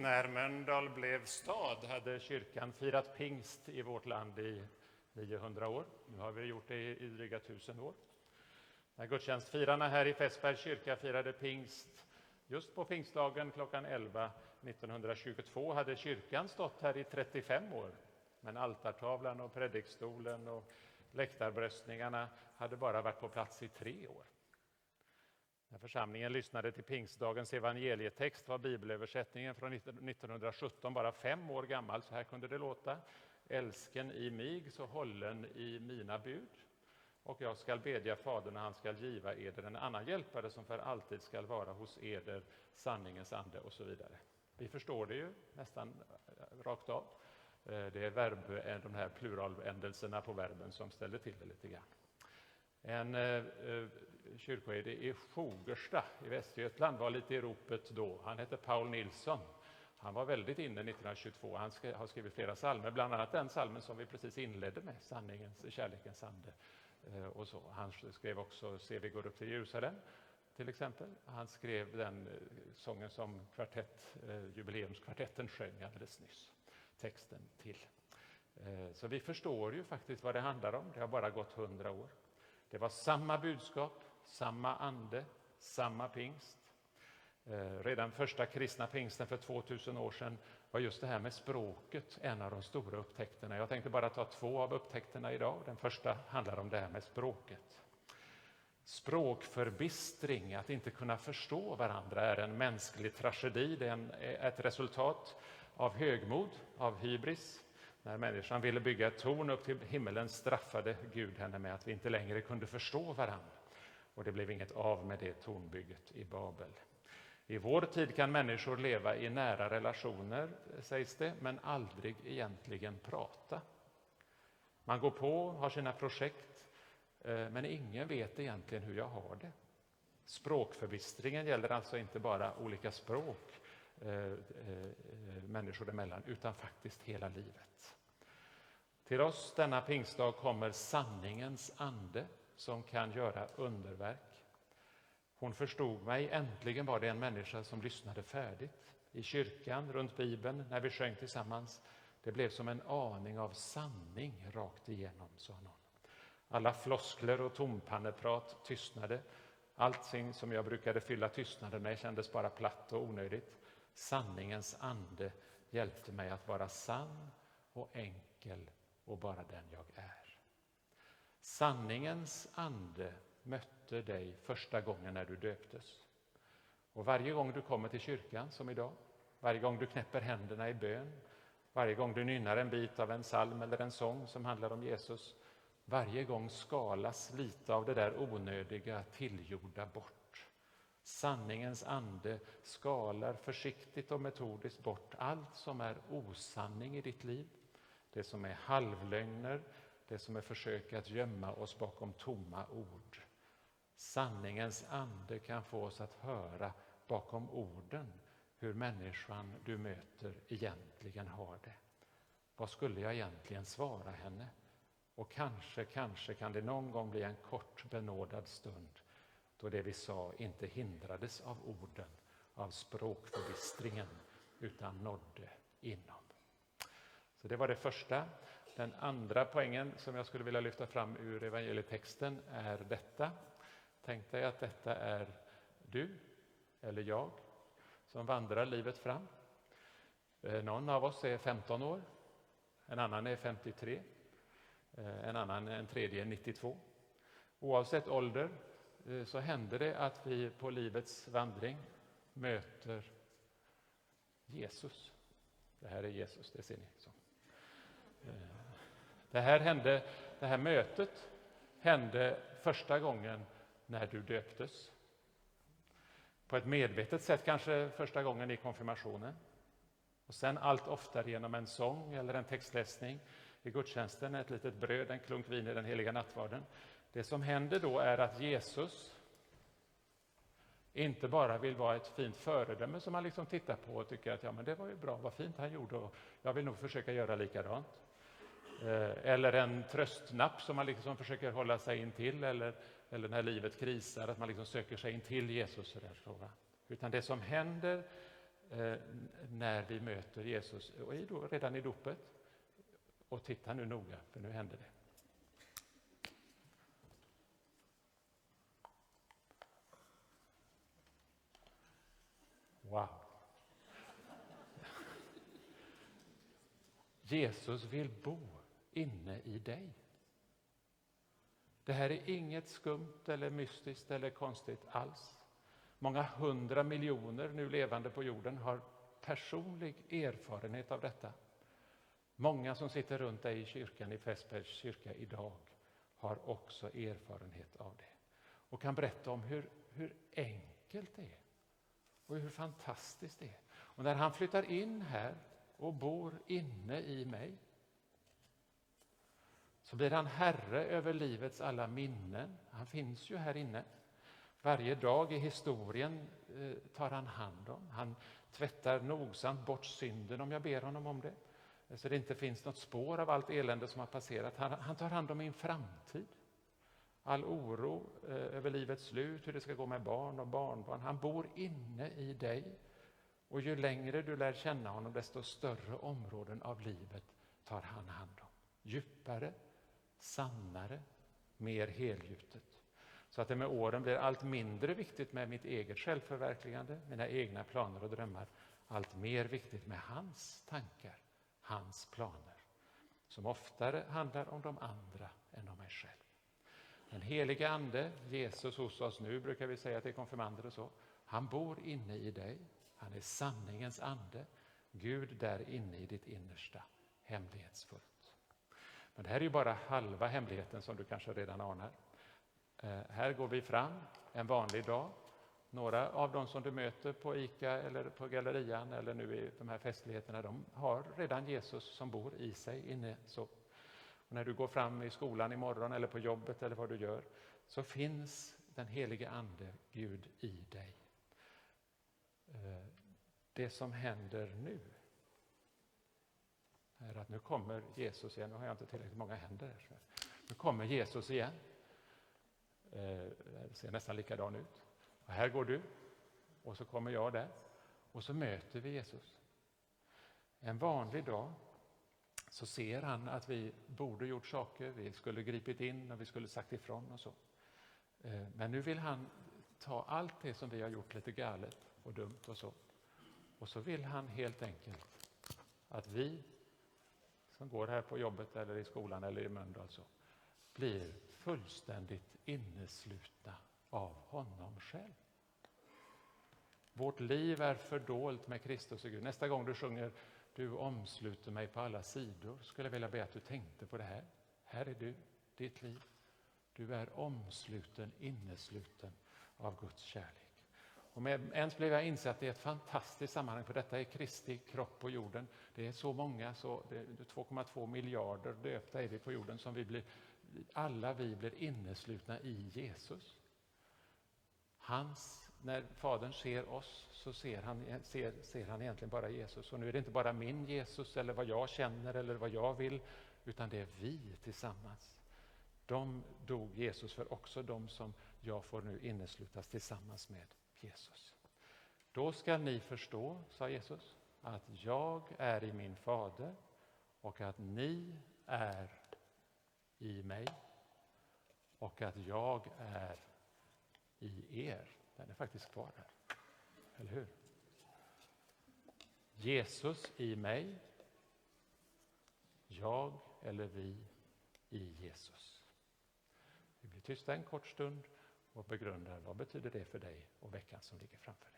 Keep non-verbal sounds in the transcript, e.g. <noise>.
När Mölndal blev stad hade kyrkan firat pingst i vårt land i 900 år. Nu har vi gjort det i dryga tusen år. När gudstjänstfirarna här i Fässbergs kyrka firade pingst just på pingstdagen klockan 11 1922 hade kyrkan stått här i 35 år. Men altartavlan och predikstolen och läktarbröstningarna hade bara varit på plats i tre år. När församlingen lyssnade till pingstdagens evangelietext var bibelöversättningen från 1917 bara fem år gammal. Så här kunde det låta. Älsken i mig, så hållen i mina bud. Och jag skall bedja Fadern och han skall giva eder en annan hjälpare som för alltid skall vara hos eder, sanningens ande och så vidare. Vi förstår det ju nästan eh, rakt av. Eh, det är verb, eh, de här pluraländelserna på verben som ställer till det lite grann. En kyrkoherde i Fogersta i Västergötland var lite i ropet då. Han hette Paul Nilsson. Han var väldigt inne 1922. Han har skrivit flera salmer, bland annat den salmen som vi precis inledde med, Sanningens, kärlekens ande. Eh, och så. Han skrev också Se vi går upp till Jerusalem, till exempel. Han skrev den eh, sången som kvartett, eh, jubileumskvartetten sjöng alldeles nyss, texten till. Så vi förstår ju faktiskt vad det handlar om. Det har bara gått hundra år. Det var samma budskap, samma ande, samma pingst. Eh, redan första kristna pingsten för 2000 år sedan var just det här med språket en av de stora upptäckterna. Jag tänkte bara ta två av upptäckterna idag. Den första handlar om det här med språket. Språkförbistring, att inte kunna förstå varandra, är en mänsklig tragedi. Det är eh, ett resultat av högmod, av hybris. När människan ville bygga ett torn upp till himmelen straffade Gud henne med att vi inte längre kunde förstå varandra. Och det blev inget av med det tornbygget i Babel. I vår tid kan människor leva i nära relationer, sägs det, men aldrig egentligen prata. Man går på, har sina projekt, eh, men ingen vet egentligen hur jag har det. Språkförbistringen gäller alltså inte bara olika språk eh, eh, människor emellan, utan faktiskt hela livet. Till oss denna pingstdag kommer sanningens ande som kan göra underverk. Hon förstod mig. Äntligen var det en människa som lyssnade färdigt. I kyrkan, runt Bibeln, när vi sjöng tillsammans. Det blev som en aning av sanning rakt igenom, sa någon. Alla floskler och tompanneprat tystnade. Allting som jag brukade fylla tystnaden med kändes bara platt och onödigt. Sanningens ande hjälpte mig att vara sann och enkel och bara den jag är. Sanningens ande mötte dig första gången när du döptes. Och varje gång du kommer till kyrkan, som idag, varje gång du knäpper händerna i bön, varje gång du nynnar en bit av en psalm eller en sång som handlar om Jesus, varje gång skalas lite av det där onödiga tillgjorda bort. Sanningens ande skalar försiktigt och metodiskt bort allt som är osanning i ditt liv, det som är halvlögner, det som är försök att gömma oss bakom tomma ord. Sanningens ande kan få oss att höra bakom orden hur människan du möter egentligen har det. Vad skulle jag egentligen svara henne? Och kanske, kanske kan det någon gång bli en kort benådad stund då det vi sa inte hindrades av orden, av språkförbistringen, utan nådde inom. Så det var det första. Den andra poängen som jag skulle vilja lyfta fram ur evangelietexten är detta. Tänk dig att detta är du eller jag som vandrar livet fram. Eh, någon av oss är 15 år, en annan är 53, eh, en annan, en tredje är 92. Oavsett ålder eh, så händer det att vi på livets vandring möter Jesus. Det här är Jesus, det ser ni. Så. Det här, hände, det här mötet hände första gången när du döptes. På ett medvetet sätt kanske första gången i konfirmationen. Och sen allt oftare genom en sång eller en textläsning i gudstjänsten, ett litet bröd, en klunk vin i den heliga nattvarden. Det som händer då är att Jesus inte bara vill vara ett fint föredöme som man liksom tittar på och tycker att ja, men det var ju bra, vad fint han gjorde och jag vill nog försöka göra likadant. Eh, eller en tröstnapp som man liksom försöker hålla sig in till eller, eller när livet krisar, att man liksom söker sig in till Jesus. Och där, så, Utan det som händer eh, när vi möter Jesus, och i då, redan i dopet. Och titta nu noga, för nu händer det. Wow! <laughs> Jesus vill bo inne i dig. Det här är inget skumt eller mystiskt eller konstigt alls. Många hundra miljoner nu levande på jorden har personlig erfarenhet av detta. Många som sitter runt dig i kyrkan, i Fässbergs kyrka idag, har också erfarenhet av det och kan berätta om hur, hur enkelt det är och hur fantastiskt det är. Och när han flyttar in här och bor inne i mig så blir han herre över livets alla minnen. Han finns ju här inne. Varje dag i historien eh, tar han hand om. Han tvättar nogsamt bort synden om jag ber honom om det. Så det inte finns något spår av allt elände som har passerat. Han, han tar hand om min framtid. All oro eh, över livets slut, hur det ska gå med barn och barnbarn. Han bor inne i dig. Och ju längre du lär känna honom, desto större områden av livet tar han hand om. Djupare, sannare, mer helgjutet. Så att det med åren blir allt mindre viktigt med mitt eget självförverkligande, mina egna planer och drömmar. Allt mer viktigt med hans tankar, hans planer. Som oftare handlar om de andra än om mig själv. Den helige Ande, Jesus hos oss nu, brukar vi säga till konfirmander och så. Han bor inne i dig. Han är sanningens ande. Gud där inne i ditt innersta, hemlighetsfullt. Men det här är ju bara halva hemligheten som du kanske redan anar. Eh, här går vi fram en vanlig dag. Några av de som du möter på ICA eller på Gallerian eller nu i de här festligheterna, de har redan Jesus som bor i sig inne. Så. Och när du går fram i skolan imorgon eller på jobbet eller vad du gör, så finns den helige Ande, Gud, i dig. Eh, det som händer nu är att nu kommer Jesus igen. Nu har jag inte tillräckligt många händer. Nu kommer Jesus igen. Eh, det eh, ser nästan likadan ut. Och här går du, och så kommer jag där. Och så möter vi Jesus. En vanlig dag så ser han att vi borde gjort saker, vi skulle gripit in och vi skulle sagt ifrån och så. Eh, men nu vill han ta allt det som vi har gjort lite galet och dumt och så. Och så vill han helt enkelt att vi som går här på jobbet eller i skolan eller i Mölndal alltså, blir fullständigt inneslutna av honom själv. Vårt liv är fördolt med Kristus och Gud. Nästa gång du sjunger Du omsluter mig på alla sidor skulle jag vilja be att du tänkte på det här. Här är du, ditt liv. Du är omsluten, innesluten av Guds kärlek. Och med ens blev jag insatt att det är ett fantastiskt sammanhang, för detta är Kristi kropp på jorden. Det är så många, så 2,2 miljarder döpta är vi på jorden som vi blir alla vi blir inneslutna i Jesus. Hans, när Fadern ser oss så ser han, ser, ser han egentligen bara Jesus. Och nu är det inte bara min Jesus eller vad jag känner eller vad jag vill, utan det är vi tillsammans. De dog Jesus för, också de som jag får nu inneslutas tillsammans med Jesus. Då ska ni förstå, sa Jesus, att jag är i min fader och att ni är i mig och att jag är i er. Den är faktiskt kvar här. Eller hur? Jesus i mig, jag eller vi i Jesus. Vi blir tysta en kort stund och begrundar vad betyder det för dig och veckan som ligger framför dig.